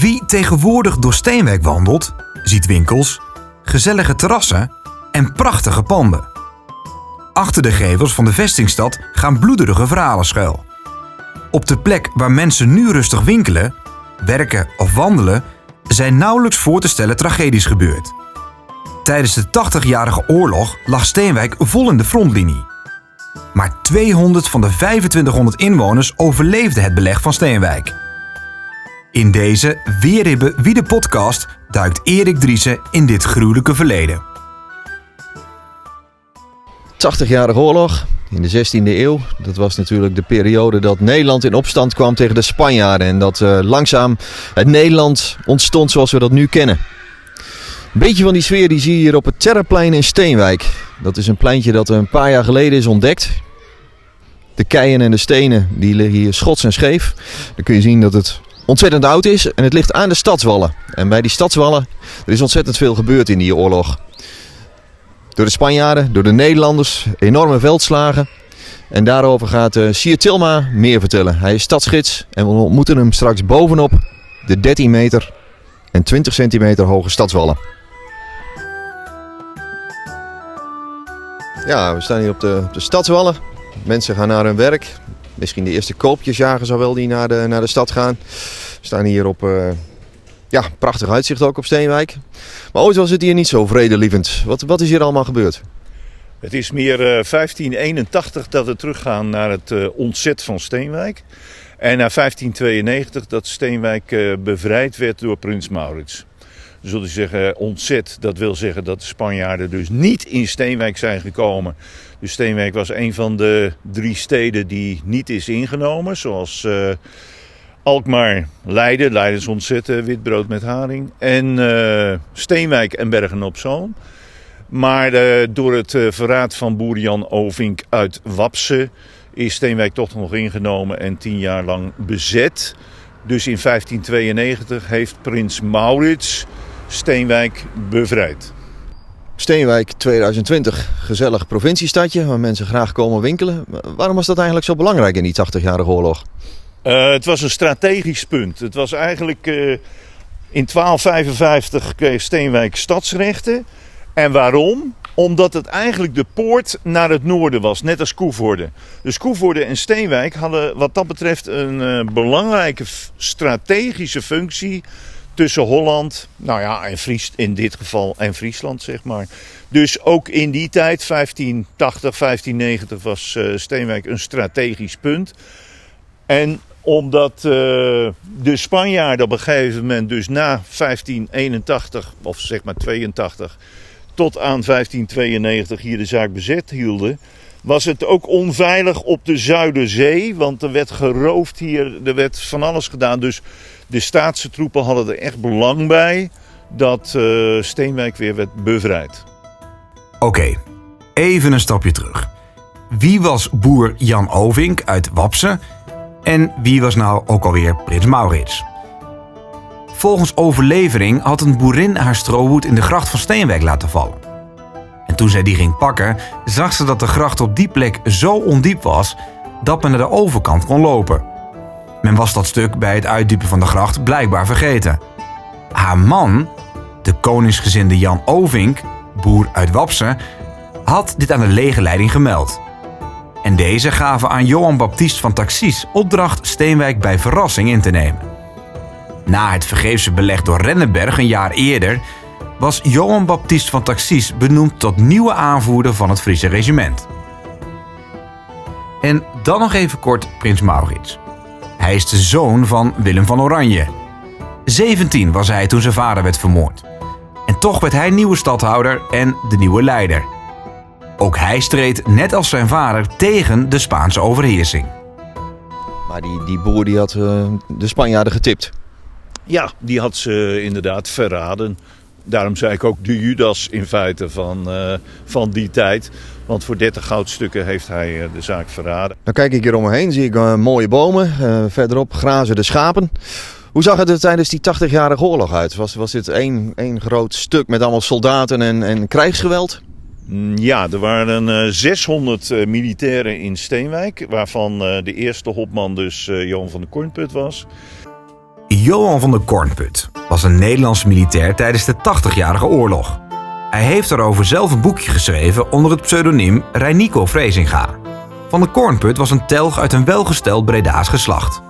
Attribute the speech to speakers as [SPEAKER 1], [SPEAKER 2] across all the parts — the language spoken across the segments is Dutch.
[SPEAKER 1] Wie tegenwoordig door Steenwijk wandelt, ziet winkels, gezellige terrassen en prachtige panden. Achter de gevels van de vestingstad gaan bloederige verhalen schuil. Op de plek waar mensen nu rustig winkelen, werken of wandelen, zijn nauwelijks voor te stellen tragedies gebeurd. Tijdens de 80-jarige oorlog lag Steenwijk vol in de frontlinie. Maar 200 van de 2500 inwoners overleefden het beleg van Steenwijk. In deze Weerribben Wie de podcast duikt Erik Driessen in dit gruwelijke verleden.
[SPEAKER 2] 80-jarige oorlog in de 16e eeuw. Dat was natuurlijk de periode dat Nederland in opstand kwam tegen de Spanjaarden. En dat uh, langzaam het Nederland ontstond zoals we dat nu kennen. Een beetje van die sfeer die zie je hier op het Terraplein in Steenwijk. Dat is een pleintje dat een paar jaar geleden is ontdekt. De keien en de stenen die liggen hier schots en scheef. Dan kun je zien dat het ontzettend oud is en het ligt aan de stadswallen. En bij die stadswallen er is ontzettend veel gebeurd in die oorlog. Door de Spanjaarden, door de Nederlanders, enorme veldslagen. En daarover gaat uh, Sier Tilma meer vertellen. Hij is stadsgids en we ontmoeten hem straks bovenop de 13 meter en 20 centimeter hoge stadswallen. Ja, we staan hier op de, op de stadswallen. Mensen gaan naar hun werk. Misschien de eerste koopjesjagers al wel die naar de, naar de stad gaan. We staan hier op uh, ja, prachtig uitzicht ook op Steenwijk. Maar ooit was het hier niet zo vredelievend. Wat, wat is hier allemaal gebeurd?
[SPEAKER 3] Het is meer uh, 1581 dat we teruggaan naar het uh, ontzet van Steenwijk. En naar 1592 dat Steenwijk bevrijd werd door prins Maurits. Zullen we zeggen ontzet, dat wil zeggen dat de Spanjaarden dus niet in Steenwijk zijn gekomen. Dus Steenwijk was een van de drie steden die niet is ingenomen. Zoals uh, Alkmaar, Leiden, is ontzetten, witbrood met haring. En uh, Steenwijk en Bergen op Zoom. Maar door het verraad van boer Jan Ovink uit Wapse is Steenwijk toch nog ingenomen en tien jaar lang bezet. Dus in 1592 heeft prins Maurits Steenwijk bevrijd.
[SPEAKER 2] Steenwijk 2020, gezellig provinciestadje waar mensen graag komen winkelen. Waarom was dat eigenlijk zo belangrijk in die 80-jarige oorlog?
[SPEAKER 3] Uh, het was een strategisch punt. Het was eigenlijk uh, in 1255 kreeg Steenwijk stadsrechten. En waarom? Omdat het eigenlijk de poort naar het noorden was, net als Koevoorde. Dus Koevoorde en Steenwijk hadden wat dat betreft een uh, belangrijke strategische functie tussen Holland, nou ja, en Fries in dit geval en Friesland, zeg maar. Dus ook in die tijd, 1580, 1590, was uh, Steenwijk een strategisch punt. En omdat uh, de Spanjaarden op een gegeven moment, dus na 1581, of zeg maar 82, tot aan 1592 hier de zaak bezet hielden, was het ook onveilig op de Zuiderzee. Want er werd geroofd hier, er werd van alles gedaan. Dus de staatse troepen hadden er echt belang bij dat uh, Steenwijk weer werd bevrijd.
[SPEAKER 1] Oké, even een stapje terug. Wie was boer Jan Ovink uit Wapse en wie was nou ook alweer prins Maurits? Volgens overlevering had een boerin haar strohoed in de gracht van Steenwijk laten vallen. En toen zij die ging pakken, zag ze dat de gracht op die plek zo ondiep was dat men naar de overkant kon lopen. Men was dat stuk bij het uitdiepen van de gracht blijkbaar vergeten. Haar man, de koningsgezinde Jan Ovink, boer uit Wapse, had dit aan de legerleiding gemeld. En deze gaven aan Johan Baptist van Taxis opdracht Steenwijk bij verrassing in te nemen. Na het vergeefse beleg door Rennenberg een jaar eerder was Johan Baptist van Taxis benoemd tot nieuwe aanvoerder van het Friese regiment. En dan nog even kort Prins Maurits. Hij is de zoon van Willem van Oranje. 17 was hij toen zijn vader werd vermoord. En toch werd hij nieuwe stadhouder en de nieuwe leider. Ook hij streed, net als zijn vader, tegen de Spaanse overheersing.
[SPEAKER 2] Maar die, die boer die had uh, de Spanjaarden getipt.
[SPEAKER 3] Ja, die had ze inderdaad verraden. Daarom zei ik ook de Judas in feite van, uh, van die tijd. Want voor 30 goudstukken heeft hij uh, de zaak verraden.
[SPEAKER 2] Dan kijk ik hier om me heen, zie ik uh, mooie bomen. verderop grazen de schapen. Hoe zag het er tijdens die 80-jarige oorlog uit? Was, was dit één, één groot stuk met allemaal soldaten en, en krijgsgeweld?
[SPEAKER 3] Ja, er waren 600 militairen in Steenwijk. Waarvan de eerste hopman dus Johan van de Kornput was.
[SPEAKER 1] Johan van der Kornput was een Nederlandse militair tijdens de 80-jarige oorlog. Hij heeft daarover zelf een boekje geschreven onder het pseudoniem Reinico Vrezinga. Van der Kornput was een telg uit een welgesteld Breda's geslacht.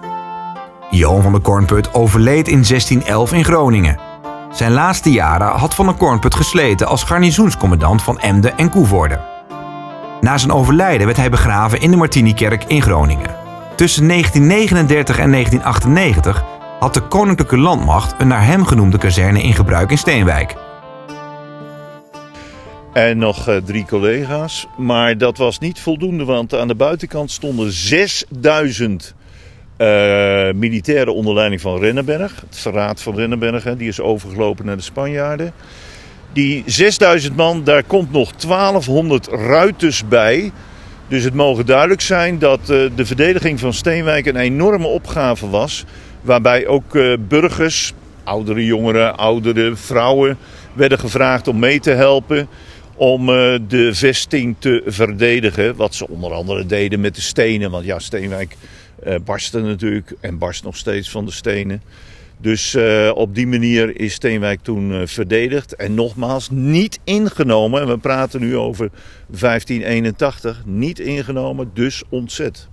[SPEAKER 1] Johan van der Kornput overleed in 1611 in Groningen. Zijn laatste jaren had Van der Kornput gesleten als garnizoenscommandant van Emden en Koevoorde. Na zijn overlijden werd hij begraven in de Martinikerk in Groningen. Tussen 1939 en 1998 had de Koninklijke Landmacht een naar hem genoemde kazerne in gebruik in Steenwijk.
[SPEAKER 3] En nog uh, drie collega's. Maar dat was niet voldoende, want aan de buitenkant stonden 6000 uh, militairen onder leiding van Rennenberg. Het verraad van Rennenberg, die is overgelopen naar de Spanjaarden. Die 6000 man, daar komt nog 1200 ruiters bij. Dus het mogen duidelijk zijn dat uh, de verdediging van Steenwijk een enorme opgave was. Waarbij ook burgers, oudere jongeren, oudere vrouwen, werden gevraagd om mee te helpen. Om uh, de vesting te verdedigen. Wat ze onder andere deden met de stenen. Want ja, Steenwijk barstte natuurlijk en barst nog steeds van de stenen. Dus uh, op die manier is Steenwijk toen uh, verdedigd. En nogmaals, niet ingenomen. En we praten nu over 1581. Niet ingenomen, dus ontzet.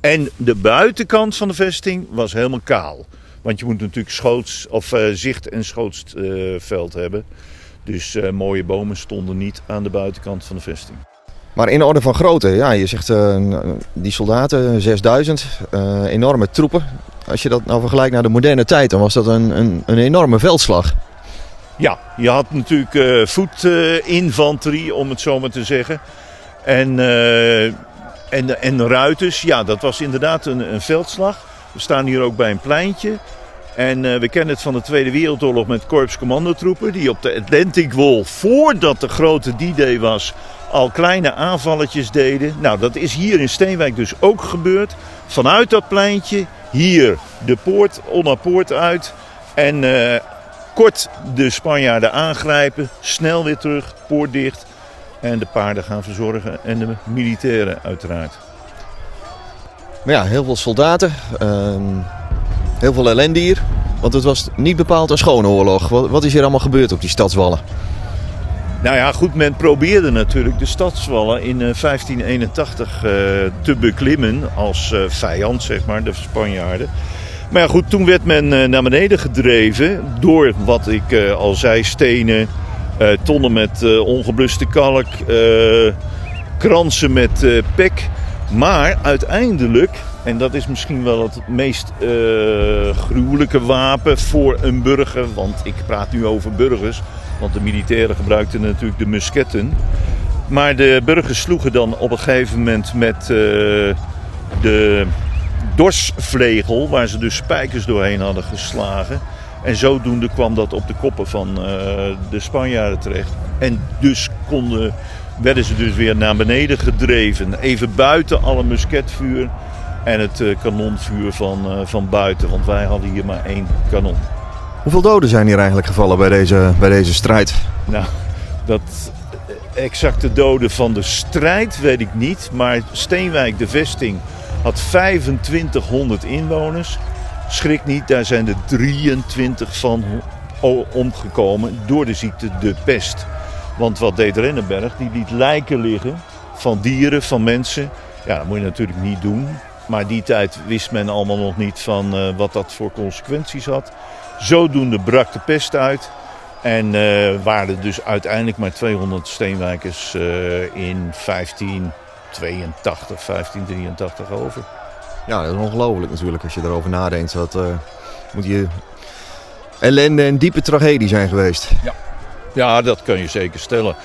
[SPEAKER 3] En de buitenkant van de vesting was helemaal kaal. Want je moet natuurlijk schoots, of, uh, zicht- en schootsveld hebben. Dus mooie bomen stonden niet aan de buitenkant van de vesting.
[SPEAKER 2] Maar in orde van grootte, ja, je zegt uh, die soldaten, 6000, uh, enorme troepen. Als je dat nou vergelijkt naar de moderne tijd, dan was dat een, een, een enorme veldslag.
[SPEAKER 3] Ja, je had natuurlijk voetinfanterie, om het zo maar te zeggen. En, en, en ruiters, ja, dat was inderdaad een, een veldslag. We staan hier ook bij een pleintje. En uh, we kennen het van de Tweede Wereldoorlog met korpscommandotroepen. Die op de Atlantic Wall, voordat de grote D-Day was, al kleine aanvalletjes deden. Nou, dat is hier in Steenwijk dus ook gebeurd. Vanuit dat pleintje, hier de poort, Onna Poort uit. En uh, kort de Spanjaarden aangrijpen, snel weer terug, poort dicht. En de paarden gaan verzorgen en de militairen uiteraard.
[SPEAKER 2] Maar ja, heel veel soldaten. Uh, heel veel ellende hier. Want het was niet bepaald een schone oorlog. Wat, wat is hier allemaal gebeurd op die stadswallen?
[SPEAKER 3] Nou ja, goed, men probeerde natuurlijk de stadswallen in uh, 1581 uh, te beklimmen als uh, vijand, zeg maar, de Spanjaarden. Maar ja, goed, toen werd men naar beneden gedreven door wat ik al zei, stenen, tonnen met ongebluste kalk, kransen met pek. Maar uiteindelijk, en dat is misschien wel het meest gruwelijke wapen voor een burger, want ik praat nu over burgers. Want de militairen gebruikten natuurlijk de musketten. Maar de burgers sloegen dan op een gegeven moment met uh, de dorsvlegel, waar ze dus spijkers doorheen hadden geslagen. En zodoende kwam dat op de koppen van uh, de Spanjaarden terecht. En dus konden, werden ze dus weer naar beneden gedreven. Even buiten alle musketvuur en het uh, kanonvuur van, van buiten. Want wij hadden hier maar één kanon.
[SPEAKER 2] Hoeveel doden zijn hier eigenlijk gevallen bij deze, bij deze strijd?
[SPEAKER 3] Nou, dat exacte doden van de strijd weet ik niet. Maar Steenwijk, de vesting, had 2500 inwoners. Schrik niet, daar zijn er 23 van omgekomen door de ziekte de pest. Want wat deed Rennenberg? Die liet lijken liggen van dieren, van mensen. Ja, dat moet je natuurlijk niet doen. Maar die tijd wist men allemaal nog niet van uh, wat dat voor consequenties had. Zodoende brak de pest uit. En uh, waren er dus uiteindelijk maar 200 steenwijkers uh, in 1582, 1583 over.
[SPEAKER 2] Ja, dat is ongelooflijk natuurlijk als je erover nadenkt. Dat moet je ellende en diepe tragedie zijn geweest.
[SPEAKER 3] Ja, ja dat kan je zeker stellen.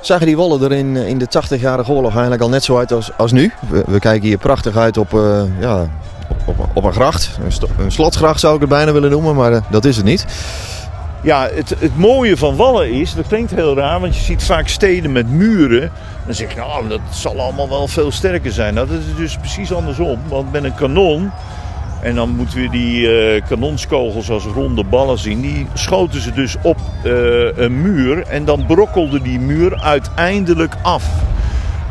[SPEAKER 2] Zagen die wallen er in, in de 80-jarige oorlog eigenlijk al net zo uit als, als nu? We, kijken hier prachtig uit op, uh, ja, op, op, een gracht. Een, slotgracht zou ik het bijna willen noemen, maar uh, dat is het niet.
[SPEAKER 3] Ja, het, het mooie van wallen is, dat klinkt heel raar, want je ziet vaak steden met muren. Dan zeg je, nou, dat zal allemaal wel veel sterker zijn. Nou, dat is dus precies andersom. Want met een kanon, en dan moeten we die uh, kanonskogels als ronde ballen zien. Die schoten ze dus op uh, een muur en dan brokkelde die muur uiteindelijk af.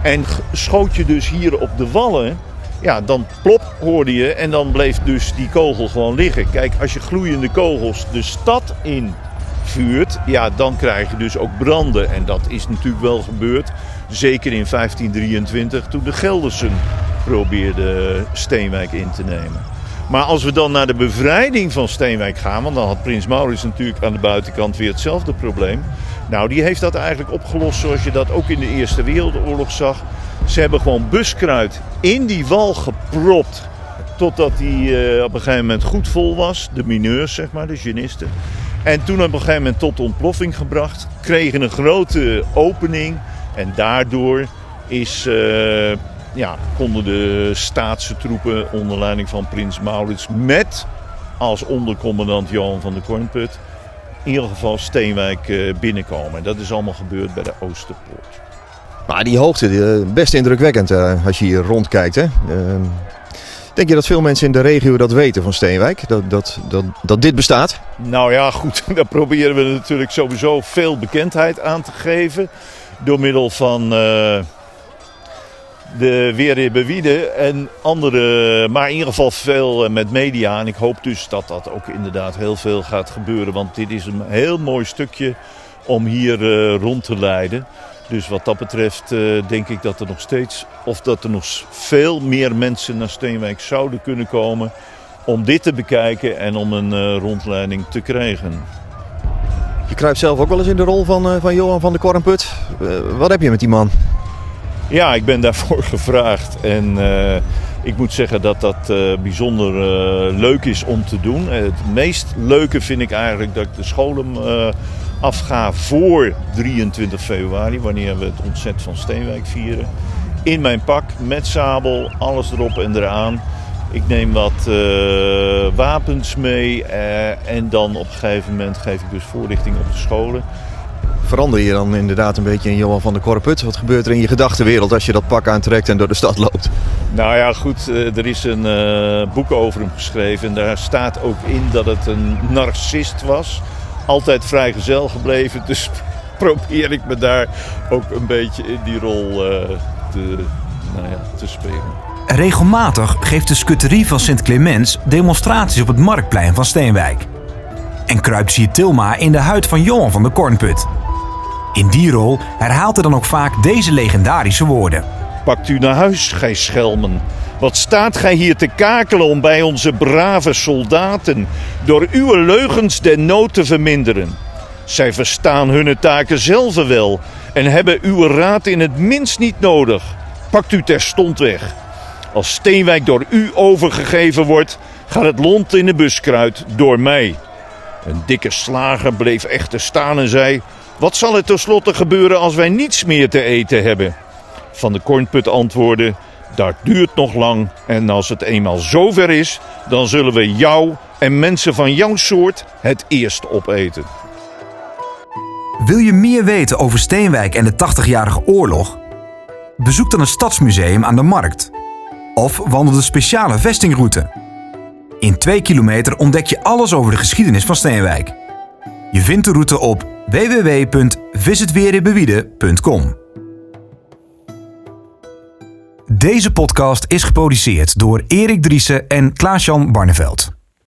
[SPEAKER 3] En schoot je dus hier op de wallen, Ja, dan plop hoorde je en dan bleef dus die kogel gewoon liggen. Kijk, als je gloeiende kogels de stad in vuurt, ja, dan krijg je dus ook branden. En dat is natuurlijk wel gebeurd. Zeker in 1523 toen de Geldersen probeerden Steenwijk in te nemen. Maar als we dan naar de bevrijding van Steenwijk gaan, want dan had Prins Maurits natuurlijk aan de buitenkant weer hetzelfde probleem. Nou, die heeft dat eigenlijk opgelost zoals je dat ook in de Eerste Wereldoorlog zag. Ze hebben gewoon buskruid in die wal gepropt. Totdat die uh, op een gegeven moment goed vol was. De mineurs, zeg maar, de genisten. En toen op een gegeven moment tot ontploffing gebracht. Kregen een grote opening. En daardoor is, uh, ja, konden de staatse troepen onder leiding van prins Maurits met als ondercommandant Johan van de Kornput in ieder geval Steenwijk uh, binnenkomen. Dat is allemaal gebeurd bij de Oosterpoort.
[SPEAKER 2] Maar die hoogte, best indrukwekkend uh, als je hier rondkijkt. Hè? Uh, denk je dat veel mensen in de regio dat weten van Steenwijk? Dat, dat, dat, dat dit bestaat?
[SPEAKER 3] Nou ja, goed. Daar proberen we natuurlijk sowieso veel bekendheid aan te geven. Door middel van uh, de Weerbewiede en andere, maar in ieder geval veel met media. En ik hoop dus dat dat ook inderdaad heel veel gaat gebeuren. Want dit is een heel mooi stukje om hier uh, rond te leiden. Dus wat dat betreft uh, denk ik dat er nog steeds, of dat er nog veel meer mensen naar Steenwijk zouden kunnen komen om dit te bekijken en om een rondleiding te krijgen.
[SPEAKER 2] Je kruipt zelf ook wel eens in de rol van, van Johan van de Kornput. wat heb je met die man?
[SPEAKER 3] Ja, ik ben daarvoor gevraagd en ik moet zeggen dat dat bijzonder leuk is om te doen. het meest leuke vind ik eigenlijk dat ik de scholen afga voor 23 februari, wanneer we het ontzet van Steenwijk vieren. In mijn pak, met sabel, alles erop en eraan. Ik neem wat wapens mee en dan op een gegeven moment geef ik dus voorlichting op de scholen.
[SPEAKER 2] Verander je dan inderdaad een beetje in Johan van der Korput? Wat gebeurt er in je gedachtenwereld als je dat pak aantrekt en door de stad loopt?
[SPEAKER 3] Nou ja, goed, uh, er is een boek over hem geschreven en daar staat ook in dat het een narcist was altijd vrijgezel gebleven. Dus probeer ik me daar ook een beetje in die rol uh, te, nou ja, te spelen.
[SPEAKER 1] Regelmatig geeft de skutterie van Sint Clemens demonstraties op het marktplein van Steenwijk. En kruipt Sier Tilma in de huid van Johan van de Kornput. In die rol herhaalt hij dan ook vaak deze legendarische woorden.
[SPEAKER 3] Pakt u naar huis, gij schelmen. Wat staat gij hier te kakelen om bij onze brave soldaten door uw leugens de nood te verminderen? Zij verstaan hun taken zelf wel en hebben uw raad in het minst niet nodig. Pakt u terstond weg. Als Steenwijk door u overgegeven wordt, gaat het lont in de buskruid door mij. Een dikke slager bleef echter staan en zei: Wat zal er tenslotte gebeuren als wij niets meer te eten hebben? Van de kornput antwoordde: dat duurt nog lang en als het eenmaal zover is, dan zullen we jou en mensen van jouw soort het eerst opeten.
[SPEAKER 1] Wil je meer weten over Steenwijk en de 80-jarige oorlog? Bezoek dan het Stadsmuseum aan de Markt. Of wandel de speciale vestingroute. In 2 kilometer ontdek je alles over de geschiedenis van Steenwijk. Je vindt de route op www.visitweerinbewieden.com. Deze podcast is geproduceerd door Erik Driessen en Klaas-Jan Barneveld.